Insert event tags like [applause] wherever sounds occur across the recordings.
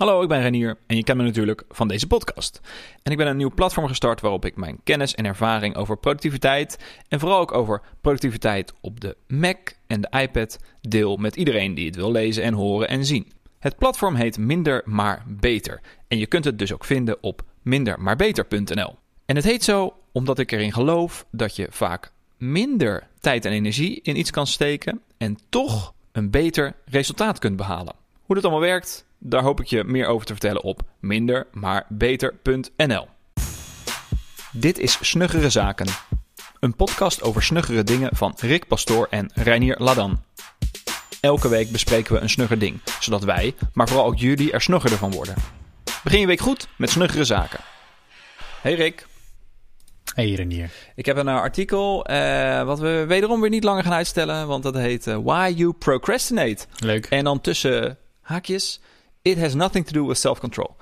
Hallo, ik ben Renier en je kent me natuurlijk van deze podcast. En ik ben een nieuw platform gestart waarop ik mijn kennis en ervaring over productiviteit en vooral ook over productiviteit op de Mac en de iPad deel met iedereen die het wil lezen en horen en zien. Het platform heet Minder maar Beter en je kunt het dus ook vinden op mindermaarbeter.nl. En het heet zo omdat ik erin geloof dat je vaak minder tijd en energie in iets kan steken en toch een beter resultaat kunt behalen. Hoe dat allemaal werkt, daar hoop ik je meer over te vertellen op mindermaarbeter.nl. Dit is Snuggere Zaken, een podcast over snuggere dingen van Rick Pastoor en Reinier Ladan. Elke week bespreken we een snugger ding, zodat wij, maar vooral ook jullie, er snuggerder van worden. Begin je week goed met Snuggere Zaken. Hey Rick. Hey Renier. Ik heb een uh, artikel uh, wat we wederom weer niet langer gaan uitstellen, want dat heet uh, Why You Procrastinate. Leuk. En dan tussen haakjes, It has nothing to do with self-control.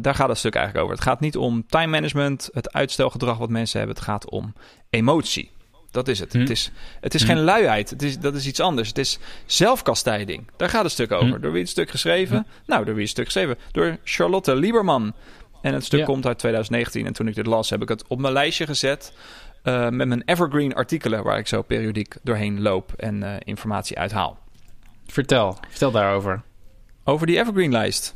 daar gaat het stuk eigenlijk over. Het gaat niet om time management, het uitstelgedrag wat mensen hebben. Het gaat om emotie. Dat is het. Hm. Het is, het is Hm. geen luiheid. Het is, dat is iets anders. Het is zelfkastijding. Daar gaat het stuk over. Hm. Door wie het stuk geschreven? Nou, door wie het stuk geschreven? Door Charlotte Lieberman. En het stuk Ja. komt uit 2019. En toen ik dit las, heb ik het op mijn lijstje gezet. eh, met mijn evergreen artikelen, waar ik zo periodiek doorheen loop en eh, informatie uithaal. Vertel, vertel daarover. Over die evergreen-lijst.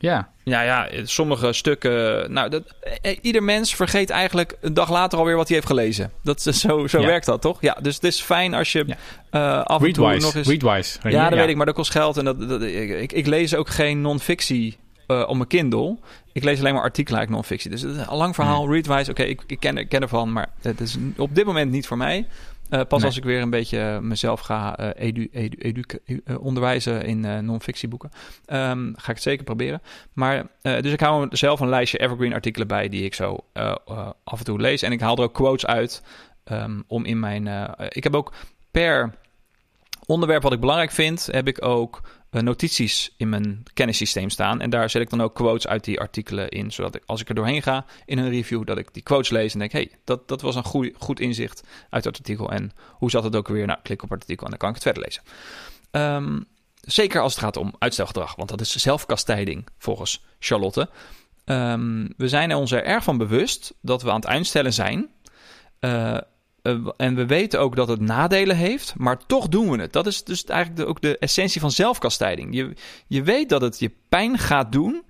Ja, Ja, ja, sommige stukken. Nou, dat, eh, ieder mens vergeet eigenlijk een dag later alweer wat hij heeft gelezen. Dat, is- zo zo Ja. werkt dat, toch? Ja, dus het is fijn als je Ja. eh, af en toe nog eens. Readwise. ja, dat weet ik, maar dat kost geld. En dat, dat, ik, ik lees ook geen non-fictie eh, op mijn Kindle. Ik lees alleen maar artikelen uit non-fictie. Dus het is een lang verhaal. Readwise, oké, ik, ik ken, ik ken ervan, maar het is op dit moment niet voor mij. Eh, pas Nee. als ik weer een beetje mezelf ga eh, edu, edu, edu- eh, onderwijzen in non-fictieboeken, ehm, ga ik het zeker proberen. Maar, dus ik hou zelf een lijstje evergreen artikelen bij die ik zo af en toe lees. En ik haal er ook quotes uit ehm, om in mijn... ik heb ook per onderwerp wat ik belangrijk vind, heb ik ook notities in mijn kennissysteem staan. En daar zet ik dan ook quotes uit die artikelen in. Zodat ik, als ik er doorheen ga in een review, dat ik die quotes lees en denk: hey, dat, dat was een goed, goed inzicht uit dat artikel. En hoe zat het ook weer? Nou, klik op het artikel en dan kan ik het verder lezen. Ehm, zeker als het gaat om uitstelgedrag, want dat is zelfkastijding volgens Charlotte. Ehm, we zijn ons er erg van bewust dat we aan het uitstellen zijn. Eh, eh, en we weten ook dat het nadelen heeft, maar toch doen we het. Dat is dus eigenlijk de, ook de essentie van zelfkastijding. Je, je weet dat het je pijn gaat doen,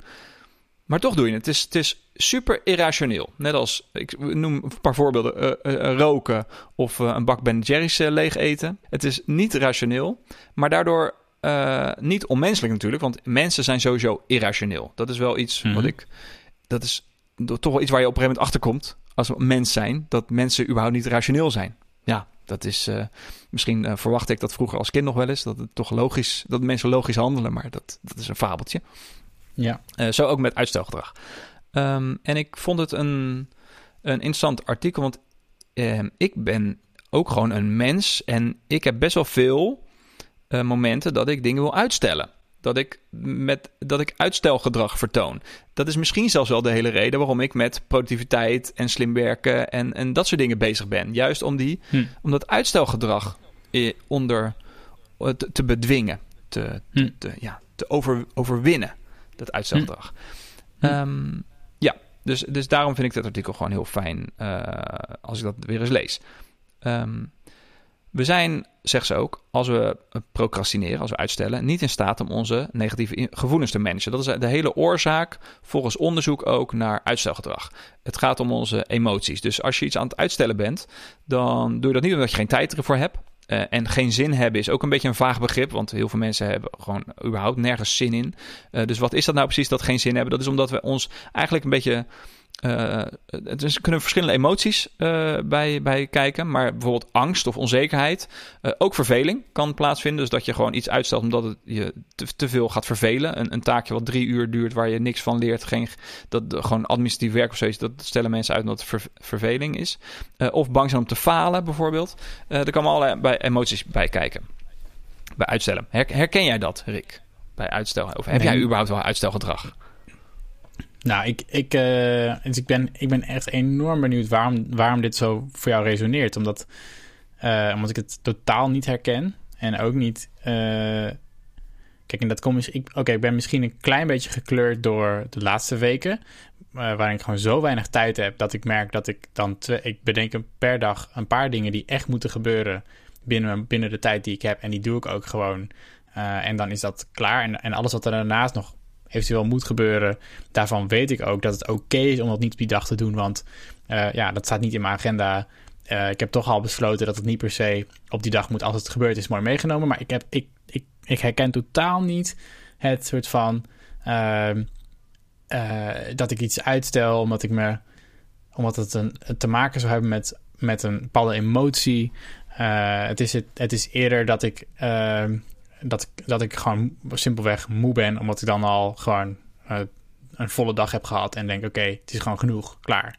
maar toch doe je het. Het is, het is super irrationeel. Net als, ik noem een paar voorbeelden, eh, eh, roken of een bak Ben Jerry's leeg eten. Het is niet rationeel, maar daardoor niet onmenselijk natuurlijk, want mensen zijn sowieso irrationeel. Dat is wel iets Mhm. wat ik, dat is toch wel iets waar je op een gegeven moment achter komt als we mens zijn, dat mensen überhaupt niet rationeel zijn. Ja, dat is. eh, misschien verwachtte ik dat vroeger als kind nog wel eens. Dat het toch logisch. Dat mensen logisch handelen. Maar dat, dat is een fabeltje. Ja. Eh, zo ook met uitstelgedrag. Ehm, en ik vond het een, een interessant artikel. Want ehm, ik ben ook gewoon een mens. En ik heb best wel veel momenten dat ik dingen wil uitstellen. Dat ik, met, dat ik uitstelgedrag vertoon. Dat is misschien zelfs wel de hele reden waarom ik met productiviteit en slim werken en, en dat soort dingen bezig ben. Juist om, die, Hm. om dat uitstelgedrag eh, onder, eh, te, te bedwingen. Te, Hm. te, ja, te over, overwinnen. Dat uitstelgedrag. Hm. Ehm, ja, dus, dus daarom vind ik dit artikel gewoon heel fijn eh, als ik dat weer eens lees. Ehm, we zijn, zegt ze ook, als we procrastineren, als we uitstellen, niet in staat om onze negatieve gevoelens te managen. Dat is de hele oorzaak, volgens onderzoek ook, naar uitstelgedrag. Het gaat om onze emoties. Dus als je iets aan het uitstellen bent, dan doe je dat niet omdat je geen tijd ervoor hebt. Eh, en geen zin hebben is ook een beetje een vaag begrip, want heel veel mensen hebben gewoon überhaupt nergens zin in. Eh, dus wat is dat nou precies dat geen zin hebben? Dat is omdat we ons eigenlijk een beetje. Er kunnen verschillende emoties eh, bij, bij kijken, maar bijvoorbeeld angst of onzekerheid. Eh, ook verveling kan plaatsvinden. Dus dat je gewoon iets uitstelt omdat het je te, te veel gaat vervelen. Een, een taakje wat drie uur duurt waar je niks van leert. Geen, dat gewoon administratief werk of zoiets. Dat stellen mensen uit omdat het ver- verveling is. Of bang zijn om te falen bijvoorbeeld. Er komen allerlei bij emoties bij kijken. Bij uitstellen. Her- herken jij dat, Rick? Bij uitstel? Of heb Nee. jij überhaupt wel uitstelgedrag? Nou, ik, ik, eh, dus ik, ben, ik ben echt enorm benieuwd waarom, waarom dit zo voor jou resoneert. Omdat, eh, omdat ik het totaal niet herken. En ook niet. eh, kijk, en dat komt. Oké, ik ben misschien een klein beetje gekleurd door de laatste weken... Waarin ik gewoon zo weinig tijd heb... dat ik merk dat ik dan... Twee, ik bedenk per dag een paar dingen die echt moeten gebeuren... binnen, binnen de tijd die ik heb. En die doe ik ook gewoon. En dan is dat klaar. En, en alles wat er daarnaast nog eventueel moet gebeuren... daarvan weet ik ook dat het oké is om dat niet op die dag te doen. Want uh, ja, dat staat niet in mijn agenda... Uh, ik heb toch al besloten dat het niet per se op die dag moet. Als het gebeurt, is mooi meegenomen. Maar ik, heb, ik, ik, ik herken totaal niet het soort van. Uh, uh, dat ik iets uitstel omdat ik me. omdat het een, te maken zou hebben met, met een bepaalde emotie. Het, is het, het is eerder dat ik. Dat, dat ik gewoon simpelweg moe ben. Omdat ik dan al gewoon een volle dag heb gehad. En denk: oké, het is gewoon genoeg. Klaar.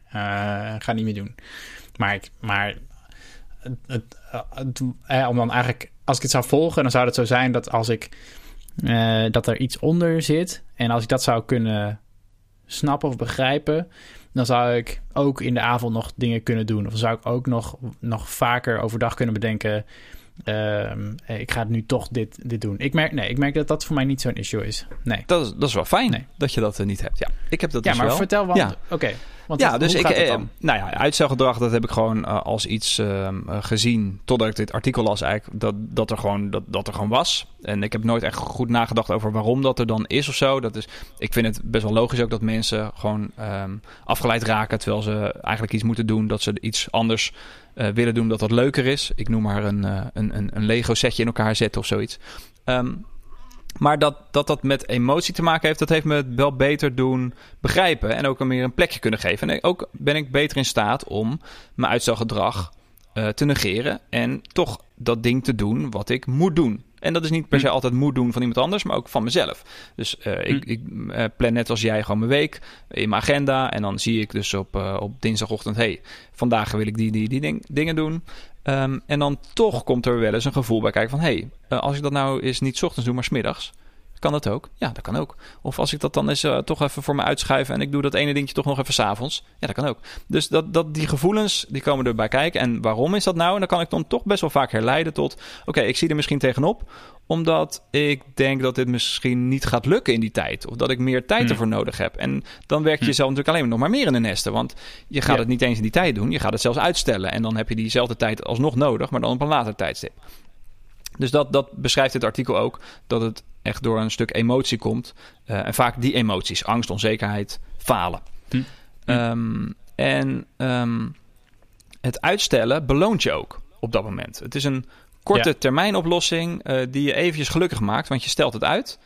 ga niet meer doen. Maar, ik, maar het, het, eh, om dan eigenlijk, als ik het zou volgen, dan zou het zo zijn dat als ik dat er iets onder zit en als ik dat zou kunnen snappen of begrijpen, dan zou ik ook in de avond nog dingen kunnen doen. Of zou ik ook nog, nog vaker overdag kunnen bedenken. Uh, ik ga nu toch dit, dit doen. Ik merk, nee, ik merk dat dat voor mij niet zo'n issue is. Nee. Dat is, dat is wel fijn nee. dat je dat uh, niet hebt. Ja, ik heb dat ja, dus maar wel. vertel wel. Ja. Oké. Okay. Want ja, dus ik, eh, nou ja, uitstelgedrag, dat heb ik gewoon uh, als iets uh, gezien totdat ik dit artikel las eigenlijk, dat, dat, er gewoon, dat, dat er gewoon was. En ik heb nooit echt goed nagedacht over waarom dat er dan is of zo. Dat is, ik vind het best wel logisch ook dat mensen gewoon um, afgeleid raken terwijl ze eigenlijk iets moeten doen, dat ze iets anders uh, willen doen dat dat leuker is. Ik noem maar een, een, een, een Lego setje in elkaar zetten of zoiets. Um, maar dat, dat dat met emotie te maken heeft, dat heeft me het wel beter doen begrijpen. En ook meer een plekje kunnen geven. En ook ben ik beter in staat om mijn uitstelgedrag uh, te negeren. En toch dat ding te doen wat ik moet doen. En dat is niet per se altijd moet doen van iemand anders, maar ook van mezelf. Dus uh, ik, ik uh, plan net als jij gewoon mijn week in mijn agenda. En dan zie ik dus op, uh, op dinsdagochtend: hey, vandaag wil ik die, die, die ding, dingen doen. Um, en dan toch komt er wel eens een gevoel bij kijken van... hé, hey, als ik dat nou eens niet ochtends doe, maar 's middags... Kan dat ook? Ja, dat kan ook. Of als ik dat dan eens uh, toch even voor me uitschuif en ik doe dat ene dingetje toch nog even s'avonds. Ja, dat kan ook. Dus dat, dat, die gevoelens, die komen erbij kijken. En waarom is dat nou? En dan kan ik dan toch best wel vaak herleiden tot... Oké, okay, ik zie er misschien tegenop. Omdat ik denk dat dit misschien niet gaat lukken in die tijd. Of dat ik meer tijd Hmm. ervoor nodig heb. En dan werk je jezelf natuurlijk alleen maar nog maar meer in de nesten. Want je gaat Ja. het niet eens in die tijd doen. Je gaat het zelfs uitstellen. En dan heb je diezelfde tijd alsnog nodig, maar dan op een later tijdstip. Dus dat, dat beschrijft dit artikel ook. Dat het echt door een stuk emotie komt. Uh, en vaak die emoties. Angst, onzekerheid, falen. Hm. Um, en um, het uitstellen beloont je ook op dat moment. Het is een korte termijn oplossing uh, die je eventjes gelukkig maakt. Want je stelt het uit.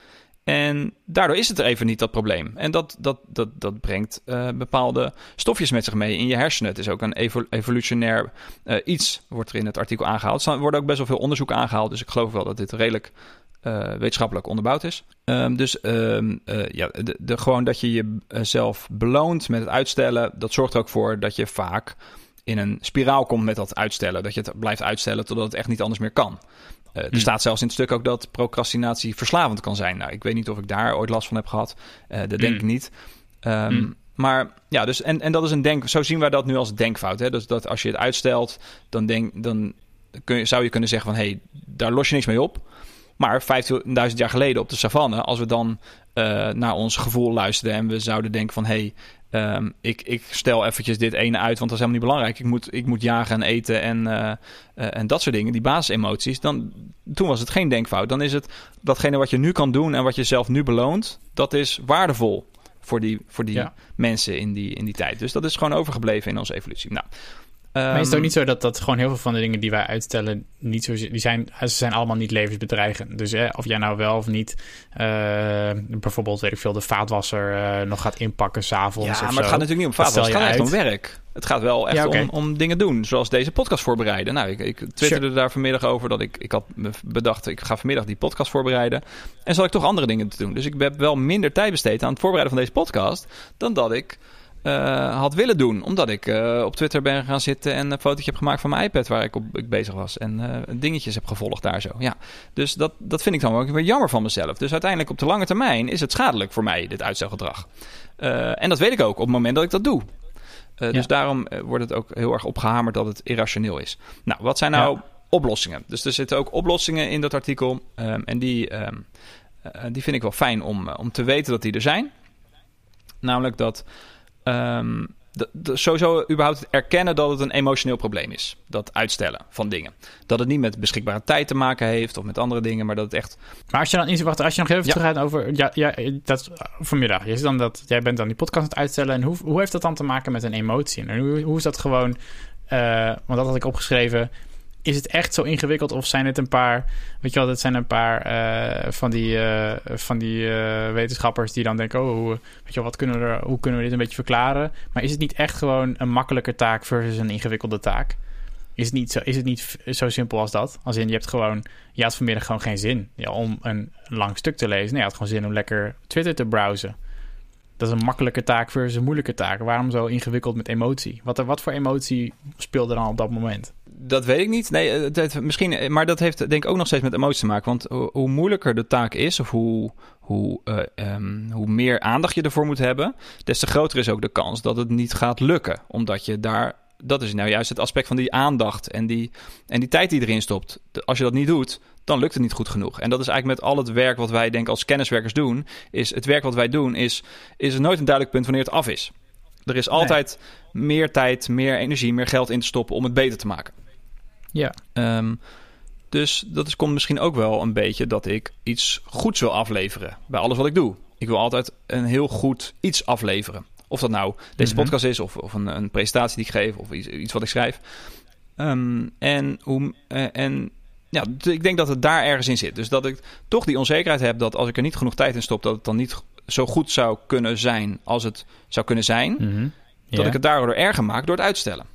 En daardoor is het er even niet dat probleem. En dat, dat, dat, dat brengt uh, bepaalde stofjes met zich mee in je hersenen. Het is ook een evol evolutionair uh, iets, wordt er in het artikel aangehaald. Er worden ook best wel veel onderzoek aangehaald. Dus ik geloof wel dat dit redelijk uh, wetenschappelijk onderbouwd is. Um, dus um, ja, de, de, gewoon dat je jezelf beloont met het uitstellen, dat zorgt er ook voor dat je vaak in een spiraal komt met dat uitstellen. Dat je het blijft uitstellen totdat het echt niet anders meer kan. Uh, er Hmm. staat zelfs in het stuk ook dat procrastinatie verslavend kan zijn. Nou, ik weet niet of ik daar ooit last van heb gehad. Uh, dat denk Hmm. ik niet. Um, Hmm. Maar ja, dus en, en dat is een denk. Zo zien wij dat nu als denkfout. Hè? Dus dat als je het uitstelt, dan, denk, dan kun je, zou je kunnen zeggen van hé, hey, daar los je niks mee op. Maar 15.000 jaar geleden op de savanne, als we dan uh, naar ons gevoel luisterden en we zouden denken van hé, hey, um, ik, ik stel eventjes dit ene uit, want dat is helemaal niet belangrijk. Ik moet, ik moet jagen en eten en, uh, uh, en dat soort dingen, die basisemoties. Dan, toen was het geen denkfout. Dan is het datgene wat je nu kan doen en wat je zelf nu beloont, dat is waardevol voor die, voor die Ja. mensen in die, in die tijd. Dus dat is gewoon overgebleven in onze evolutie. Nou, Maar is het ook ehm, niet zo dat, dat gewoon heel veel van de dingen die wij uitstellen, niet zo, die zijn, ze zijn allemaal niet levensbedreigend. Dus of jij nou wel of niet, eh, bijvoorbeeld, weet ik veel, de vaatwasser eh, nog gaat inpakken s'avonds. Ja, of maar zo. het gaat natuurlijk niet om Dat vaatwas. Het gaat echt om werk. Het gaat wel echt Ja, om, om dingen doen, zoals deze podcast voorbereiden. Nou, ik, ik twitterde daar vanmiddag over dat ik, ik had bedacht, ik ga vanmiddag die podcast voorbereiden. En zal ik toch andere dingen te doen. Dus ik heb wel minder tijd besteed aan het voorbereiden van deze podcast dan dat ik eh, had willen doen. Omdat ik eh, op Twitter ben gaan zitten en een fotootje heb gemaakt van mijn iPad waar ik op ik bezig was. En eh, dingetjes heb gevolgd daar zo. Ja. Dus dat, dat vind ik dan ook weer jammer van mezelf. Dus uiteindelijk op de lange termijn is het schadelijk voor mij, dit uitstelgedrag. En dat weet ik ook op het moment dat ik dat doe. Dus daarom wordt het ook heel erg opgehamerd dat het irrationeel is. Nou, wat zijn nou Ja. oplossingen? Dus er zitten ook oplossingen in dat artikel. Um, en die, um, die vind ik wel fijn om, om te weten dat die er zijn. Namelijk dat ehm, de, de, sowieso überhaupt het erkennen dat het een emotioneel probleem is. Dat uitstellen van dingen. Dat het niet met beschikbare tijd te maken heeft of met andere dingen, maar dat het echt. Maar als je dan wacht, als je nog even ja. teruggaat over. Ja, ja, dat vanmiddag. Je dan dat, jij bent dan die podcast aan het uitstellen. En hoe, hoe heeft dat dan te maken met een emotie? En hoe, hoe is dat gewoon. Uh, want dat had ik opgeschreven is het echt zo ingewikkeld of zijn het een paar, weet je wel, dat zijn een paar uh, van die, uh, van die uh, wetenschappers die dan denken, oh, weet je wel, wat kunnen we hoe kunnen we dit een beetje verklaren? Maar is het niet echt gewoon een makkelijke taak versus een ingewikkelde taak? Is het niet zo, is het niet zo simpel als dat? Als in, je hebt gewoon, je had vanmiddag gewoon geen zin ja, om een lang stuk te lezen. Nee, je had gewoon zin om lekker Twitter te browsen. Dat is een makkelijke taak versus een moeilijke taak. Waarom zo ingewikkeld met emotie? Wat, er, wat voor emotie speelde dan op dat moment? Dat weet ik niet. Nee, het, misschien, eh, maar dat heeft denk ik ook nog steeds met emoties te maken. Want hoe, moeilijker de taak is, of hoe, hoe, uh, hoe meer aandacht je ervoor moet hebben, des te groter is ook de kans dat het niet gaat lukken. Omdat je daar, dat is nou juist het aspect van die aandacht en die, en die tijd die erin stopt. Als je dat niet doet, dan lukt het niet goed genoeg. En dat is eigenlijk met al het werk wat wij denk als kenniswerkers doen, is het werk wat wij doen, is, is er nooit een duidelijk punt wanneer het af is. Er is altijd meer tijd, meer energie, meer geld in te stoppen om het beter te maken. Ja. Um, dus dat is, komt misschien ook wel een beetje dat ik iets goeds wil afleveren bij alles wat ik doe. Ik wil altijd een heel goed iets afleveren. Of dat nou deze mhm. podcast is, of, of een, een, presentatie die ik geef, of iets, iets wat ik schrijf. Um, en hoe, uh, en ja, ik denk dat het daar ergens in zit. Dus dat ik toch die onzekerheid heb dat als ik er niet genoeg tijd in stop, dat het dan niet zo goed zou kunnen zijn als het zou kunnen zijn. Mm Dat ik het daardoor erger maak door het uitstellen.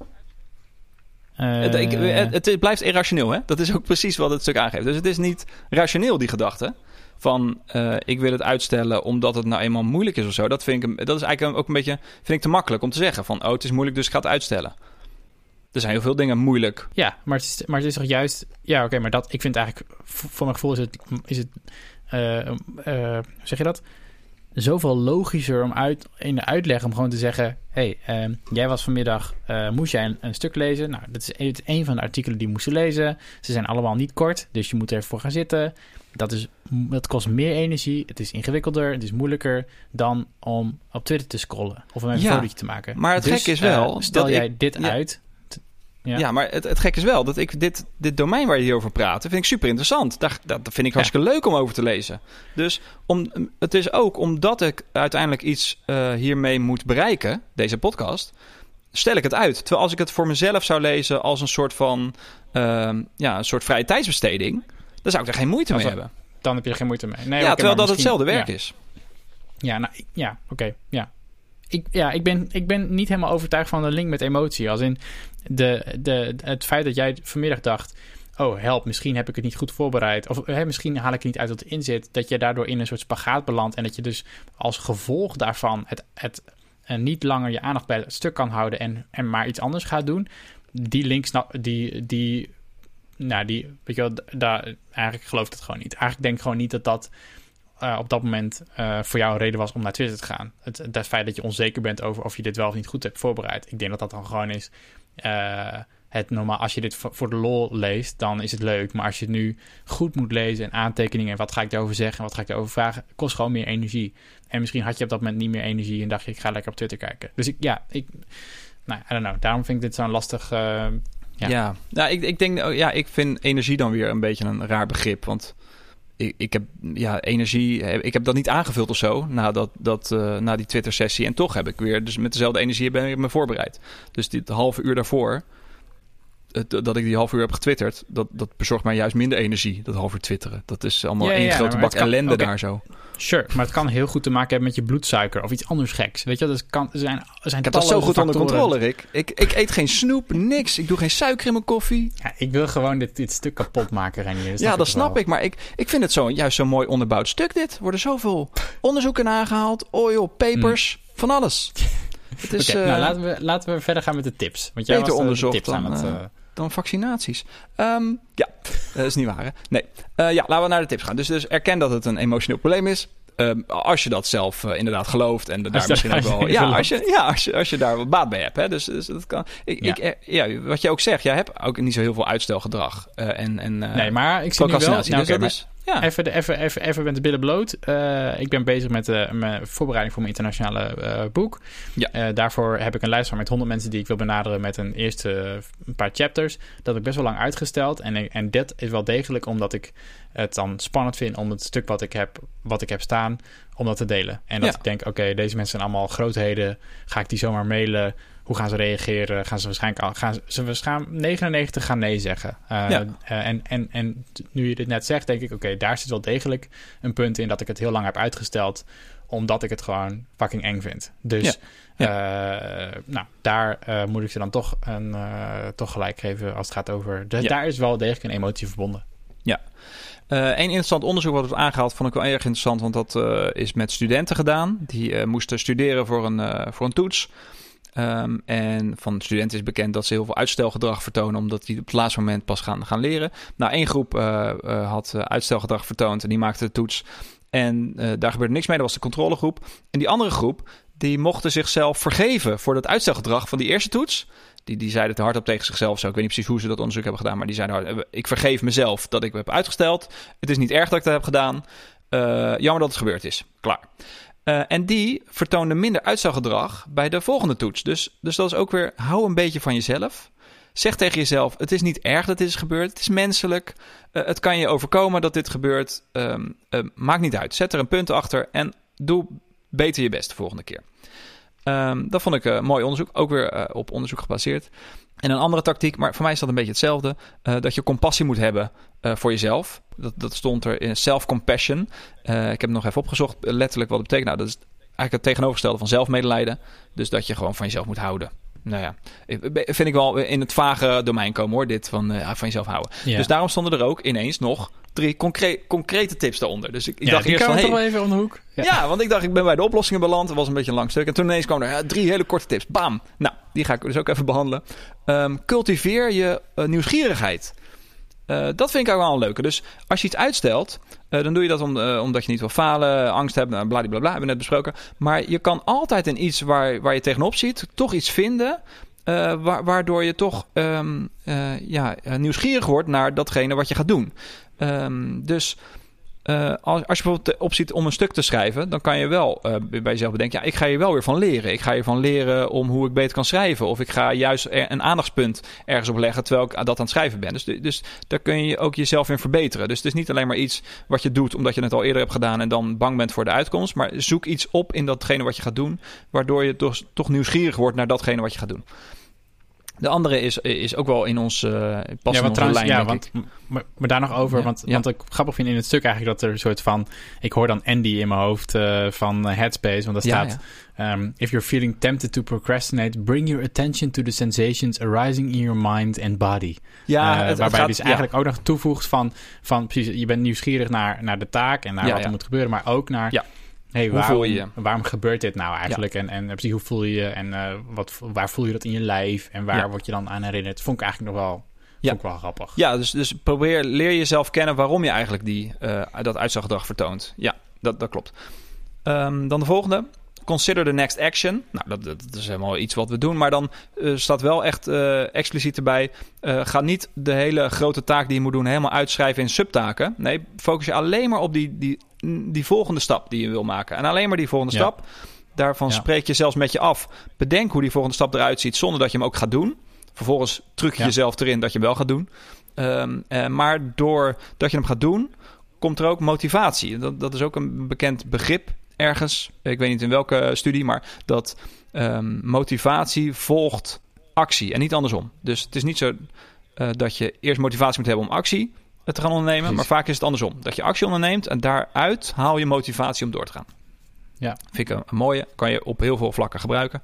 Het, ik, het, blijft irrationeel, hè? Dat is ook precies wat het stuk aangeeft. Dus het is niet rationeel, die gedachte. Van uh, ik wil het uitstellen omdat het nou eenmaal moeilijk is of zo. Dat, vind ik, dat is eigenlijk ook een beetje vind ik te makkelijk om te zeggen. Van oh, het is moeilijk, dus ik ga het uitstellen. Er zijn heel veel dingen moeilijk. Ja, maar het is, maar het is toch juist. Ja, oké, maar dat ik vind eigenlijk. Voor mijn gevoel is het. Is het uh, zeg je dat? zoveel logischer om uit, in de uitleg om gewoon te zeggen: hey, uh, jij was vanmiddag, uh, moest jij een, een, stuk lezen? Nou, dat is een van de artikelen die moesten lezen. Ze zijn allemaal niet kort, dus je moet ervoor gaan zitten. Dat, is, dat kost meer energie, het is ingewikkelder, het is moeilijker dan om op Twitter te scrollen of een ja, fotootje te maken. Maar het dus, gek is wel, uh, stel jij dit uit, ja. ja, maar het, het gek is wel dat ik dit, dit domein waar je hier over praat, vind ik super interessant. Daar, dat vind ik hartstikke leuk om over te lezen. Dus om, het is ook omdat ik uiteindelijk iets uh, hiermee moet bereiken, deze podcast, stel ik het uit. Terwijl als ik het voor mezelf zou lezen als een soort van uh, ja, een soort vrije tijdsbesteding, dan zou ik er geen moeite mee hebben. Dan heb je er geen moeite mee. Nee, ja, terwijl dat hetzelfde werk is. Ja, nou, ja oké. ja ik, ja, ik, ben, ik ben niet helemaal overtuigd van de link met emotie. Als in de, de, het feit dat jij vanmiddag dacht... oh, help, misschien heb ik het niet goed voorbereid... of misschien haal ik het niet uit wat erin zit... dat je daardoor in een soort spagaat belandt... en dat je dus als gevolg daarvan... het, het uh, niet langer je aandacht bij het stuk kan houden... en, en maar iets anders gaat doen... die link, die, die, nou, die, weet je wel, daar, eigenlijk geloof ik het gewoon niet. Eigenlijk denk ik gewoon niet dat dat uh, op dat moment uh, voor jou een reden was om naar Twitter te gaan. Het, feit dat je onzeker bent over of je dit wel of niet goed hebt voorbereid. Ik denk dat dat dan gewoon is. Uh, het normaal, als je dit voor de lol leest, dan is het leuk. Maar als je het nu goed moet lezen en aantekeningen en wat ga ik daarover zeggen en wat ga ik daarover vragen, kost gewoon meer energie. En misschien had je op dat moment niet meer energie en dacht je, ik ga lekker op Twitter kijken. Dus ik, ja, ik, nou, I don't know. Daarom vind ik dit zo'n lastig. ja, ja. Nou, ik, ik denk, oh, ja, ik vind energie dan weer een beetje een raar begrip. Want ik, ik heb ja, energie, ik heb dat niet aangevuld of zo na, dat, dat, uh, na die Twitter-sessie. En toch heb ik weer, dus met dezelfde energie ben ik me voorbereid. Dus dit halve uur daarvoor, dat ik die half uur heb getwitterd, dat, dat bezorgt mij juist minder energie, dat half uur twitteren. Dat is allemaal ja, één grote bak ellende daar zo. Sure, maar het kan heel goed te maken hebben met je bloedsuiker of iets anders geks. Weet je, dat kan, er zijn, er zijn ik heb dat zo goed onder controle, Rick. Ik, ik eet geen snoep, niks. Ik doe geen suiker in mijn koffie. Ja, ik wil gewoon dit, dit stuk kapot maken, Renier. Ja, dat snap ik. Maar ik, ik vind het zo, juist zo'n mooi onderbouwd stuk dit. Er worden zoveel onderzoeken aangehaald, oil, papers, mm. van alles. [laughs] Het is, okay, uh, nou, laten, we, laten we verder gaan met de tips. Want jij was, onderzocht tips dan, aan het... Uh, dan vaccinaties. Um, ja, [laughs] dat is niet waar. Hè? Nee. Uh, ja, laten we naar de tips gaan. Dus, dus erken dat het een emotioneel probleem is. Um, als je dat zelf uh, inderdaad gelooft en daar misschien ook wel. Ja, als je, ja als, je, als je daar wat baat bij hebt. Hè, dus, dus dat kan. Ik, ja. Ik, ja, wat je ook zegt, jij hebt ook niet zo heel veel uitstelgedrag. Uh, en, en, nee, maar ik zie nu wel. Nou, dus okay, dat is, Ja. Even, de, even, even, even met de billen bloot. Uh, ik ben bezig met uh, mijn voorbereiding voor mijn internationale uh, boek. Ja. daarvoor heb ik een lijst van met 100 mensen die ik wil benaderen met een eerste een paar chapters. Dat heb ik best wel lang uitgesteld. En, en dit is wel degelijk omdat ik het dan spannend vind om het stuk wat ik heb, wat ik heb staan, om dat te delen. En dat ik denk, oké, deze mensen zijn allemaal grootheden. Ga ik die zomaar mailen? Hoe gaan ze reageren? Gaan ze waarschijnlijk al, gaan ze waarschijnlijk 99 gaan nee zeggen. Uh, ja. uh, en, en, en nu je dit net zegt, denk ik, oké, daar zit wel degelijk een punt in dat ik het heel lang heb uitgesteld, omdat ik het gewoon fucking eng vind. Dus ja. Uh, nou, daar moet ik ze dan toch, een, toch gelijk geven als het gaat over. De, Daar is wel degelijk een emotie verbonden. Ja. Een interessant onderzoek wat we aangehaald vond ik wel erg interessant, want dat is met studenten gedaan. Die moesten studeren voor een, voor een toets. Ehm, en van studenten is bekend dat ze heel veel uitstelgedrag vertonen, omdat die op het laatste moment pas gaan, gaan leren. Nou, één groep uh, uh, had uitstelgedrag vertoond en die maakte de toets. En daar gebeurde niks mee, dat was de controlegroep. En die andere groep, die mochten zichzelf vergeven voor dat uitstelgedrag van die eerste toets. Die, die zeiden het hardop tegen zichzelf zo. Ik weet niet precies hoe ze dat onderzoek hebben gedaan, maar die zeiden ik vergeef mezelf dat ik heb uitgesteld. Het is niet erg dat ik dat heb gedaan. jammer dat het gebeurd is. Klaar. Uh, en die vertoonde minder uitstelgedrag bij de volgende toets. Dus, dus dat is ook weer, hou een beetje van jezelf. Zeg tegen jezelf, het is niet erg dat dit is gebeurd. Het is menselijk. Uh, het kan je overkomen dat dit gebeurt. Um, uh, maakt niet uit. Zet er een punt achter en doe beter je best de volgende keer. Um, dat vond ik mooi onderzoek. Ook weer op onderzoek gebaseerd. En een andere tactiek, maar voor mij is dat een beetje hetzelfde. Uh, dat je compassie moet hebben uh, voor jezelf. Dat, dat stond er in self-compassion. Uh, ik heb het nog even opgezocht, letterlijk wat het betekent. Nou, dat is eigenlijk het tegenovergestelde van zelfmedelijden. Dus dat je gewoon van jezelf moet houden. Nou ja, vind ik wel in het vage domein komen hoor, dit van, van jezelf houden. Ja. Dus daarom stonden er ook ineens nog drie concre concrete tips daaronder. Dus ik, ik ja, dacht eerst van... Hey, wel even om de hoek. Ja. ja. want ik dacht, ik ben bij de oplossingen beland. Het was een beetje een lang stuk. En toen ineens kwamen er ja, drie hele korte tips. Bam! Nou, die ga ik dus ook even behandelen. Um, cultiveer je uh, nieuwsgierigheid. Uh, dat vind ik ook wel een leuke. Dus als je iets uitstelt, uh, dan doe je dat om, uh, omdat je niet wil falen, angst hebt, nou, bladibladbla, hebben we net besproken. Maar je kan altijd in iets waar, waar je tegenop ziet, toch iets vinden wa waardoor je toch um, ja, nieuwsgierig wordt naar datgene wat je gaat doen. Um, dus uh, als, als je bijvoorbeeld opziet om een stuk te schrijven, dan kan je wel uh, bij jezelf bedenken: ja, ik ga hier wel weer van leren. Ik ga hiervan leren om hoe ik beter kan schrijven. Of ik ga juist een aandachtspunt ergens op leggen terwijl ik dat aan het schrijven ben. Dus, dus daar kun je ook jezelf in verbeteren. Dus het is niet alleen maar iets wat je doet omdat je het al eerder hebt gedaan en dan bang bent voor de uitkomst. Maar zoek iets op in datgene wat je gaat doen, waardoor je toch, toch nieuwsgierig wordt naar datgene wat je gaat doen. De andere is, is ook wel in ons uh, pas ja, in onze lijn, ja, want, maar, maar, daar nog over, ja, want, ja. want ik grappig vind in het stuk eigenlijk dat er een soort van... Ik hoor dan Andy in mijn hoofd uh, van Headspace, want daar staat... Um, if you're feeling tempted to procrastinate, bring your attention to the sensations arising in your mind and body. Ja, uh, het, waarbij gaat, dus eigenlijk ook nog toevoegt van, van precies, je bent nieuwsgierig naar, naar de taak en naar wat er moet gebeuren, maar ook naar hey, waarom, je? waarom gebeurt dit nou eigenlijk? Ja. En, en precies hoe voel je je? En uh, wat, waar voel je dat in je lijf? En waar ja. word je dan aan herinnerd? Vond ik eigenlijk nog wel, ja. wel grappig. Ja, dus, dus probeer, leer jezelf kennen waarom je eigenlijk die, uh, dat uitzaggedrag vertoont. Ja, dat, dat klopt. Um, dan de volgende. Consider the next action. Nou, dat, dat, is helemaal iets wat we doen. Maar dan uh, staat wel echt uh, expliciet erbij. Uh, ga niet de hele grote taak die je moet doen helemaal uitschrijven in subtaken. Nee, focus je alleen maar op die, die die volgende stap die je wil maken. En alleen maar die volgende ja. stap. Daarvan ja. spreek je zelfs met je af. Bedenk hoe die volgende stap eruit ziet zonder dat je hem ook gaat doen. Vervolgens druk je ja. jezelf erin dat je hem wel gaat doen. Um, uh, maar doordat je hem gaat doen, komt er ook motivatie. Dat, dat is ook een bekend begrip ergens. Ik weet niet in welke studie, maar dat um, motivatie volgt actie en niet andersom. Dus het is niet zo uh, dat je eerst motivatie moet hebben om actie te gaan ondernemen. Precies. Maar vaak is het andersom. Dat je actie onderneemt en daaruit haal je motivatie om door te gaan. Ja. Vind ik een, een mooie. Kan je op heel veel vlakken gebruiken.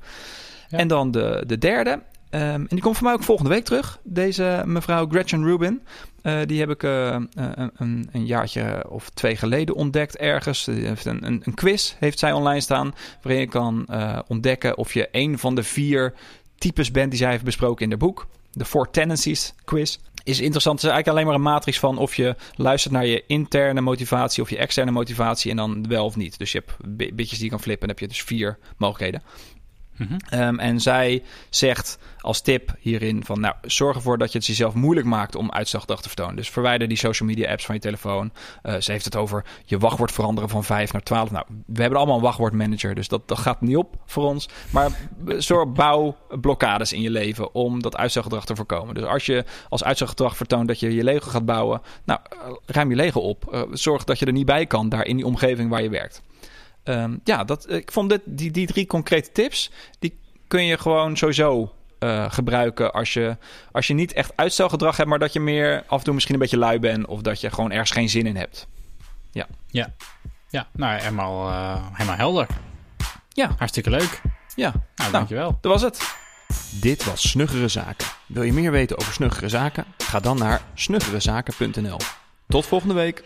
Ja. En dan de, de derde. Um, en die komt voor mij ook volgende week terug. Deze mevrouw Gretchen Rubin. Uh, die heb ik uh, een, een, jaartje of twee geleden ontdekt ergens. Een, een, een, quiz heeft zij online staan. Waarin je kan ontdekken of je een van de vier types bent die zij heeft besproken in haar boek. De Four Tendencies quiz is interessant. Het is eigenlijk alleen maar een matrix van of je luistert naar je interne motivatie of je externe motivatie en dan wel of niet. Dus je hebt bitjes die je kan flippen en dan heb je dus vier mogelijkheden. Mhm. Ehm, en zij zegt als tip hierin van, nou, zorg ervoor dat je het jezelf moeilijk maakt om uitstelgedrag te vertonen. Dus verwijder die social media apps van je telefoon. Uh, ze heeft het over je wachtwoord veranderen van 5 naar 12. Nou, we hebben allemaal een wachtwoordmanager, dus dat, dat gaat niet op voor ons. Maar zorg, bouw blokkades in je leven om dat uitstelgedrag te voorkomen. Dus als je als uitstelgedrag vertoont dat je je Lego gaat bouwen, nou, ruim je Lego op. Uh, zorg dat je er niet bij kan daar in die omgeving waar je werkt. Um, ja, dat, ik vond dit, die, die drie concrete tips, die kun je gewoon sowieso uh, gebruiken als je, als je niet echt uitstelgedrag hebt, maar dat je meer af en toe misschien een beetje lui bent of dat je gewoon ergens geen zin in hebt. Ja. Ja, ja nou helemaal, uh, helemaal helder. Ja. Hartstikke leuk. Ja. Nou, nou, dankjewel. Dat was het. Dit was Snuggere Zaken. Wil je meer weten over Snuggere Zaken? Ga dan naar snuggerezaken.nl. Tot volgende week.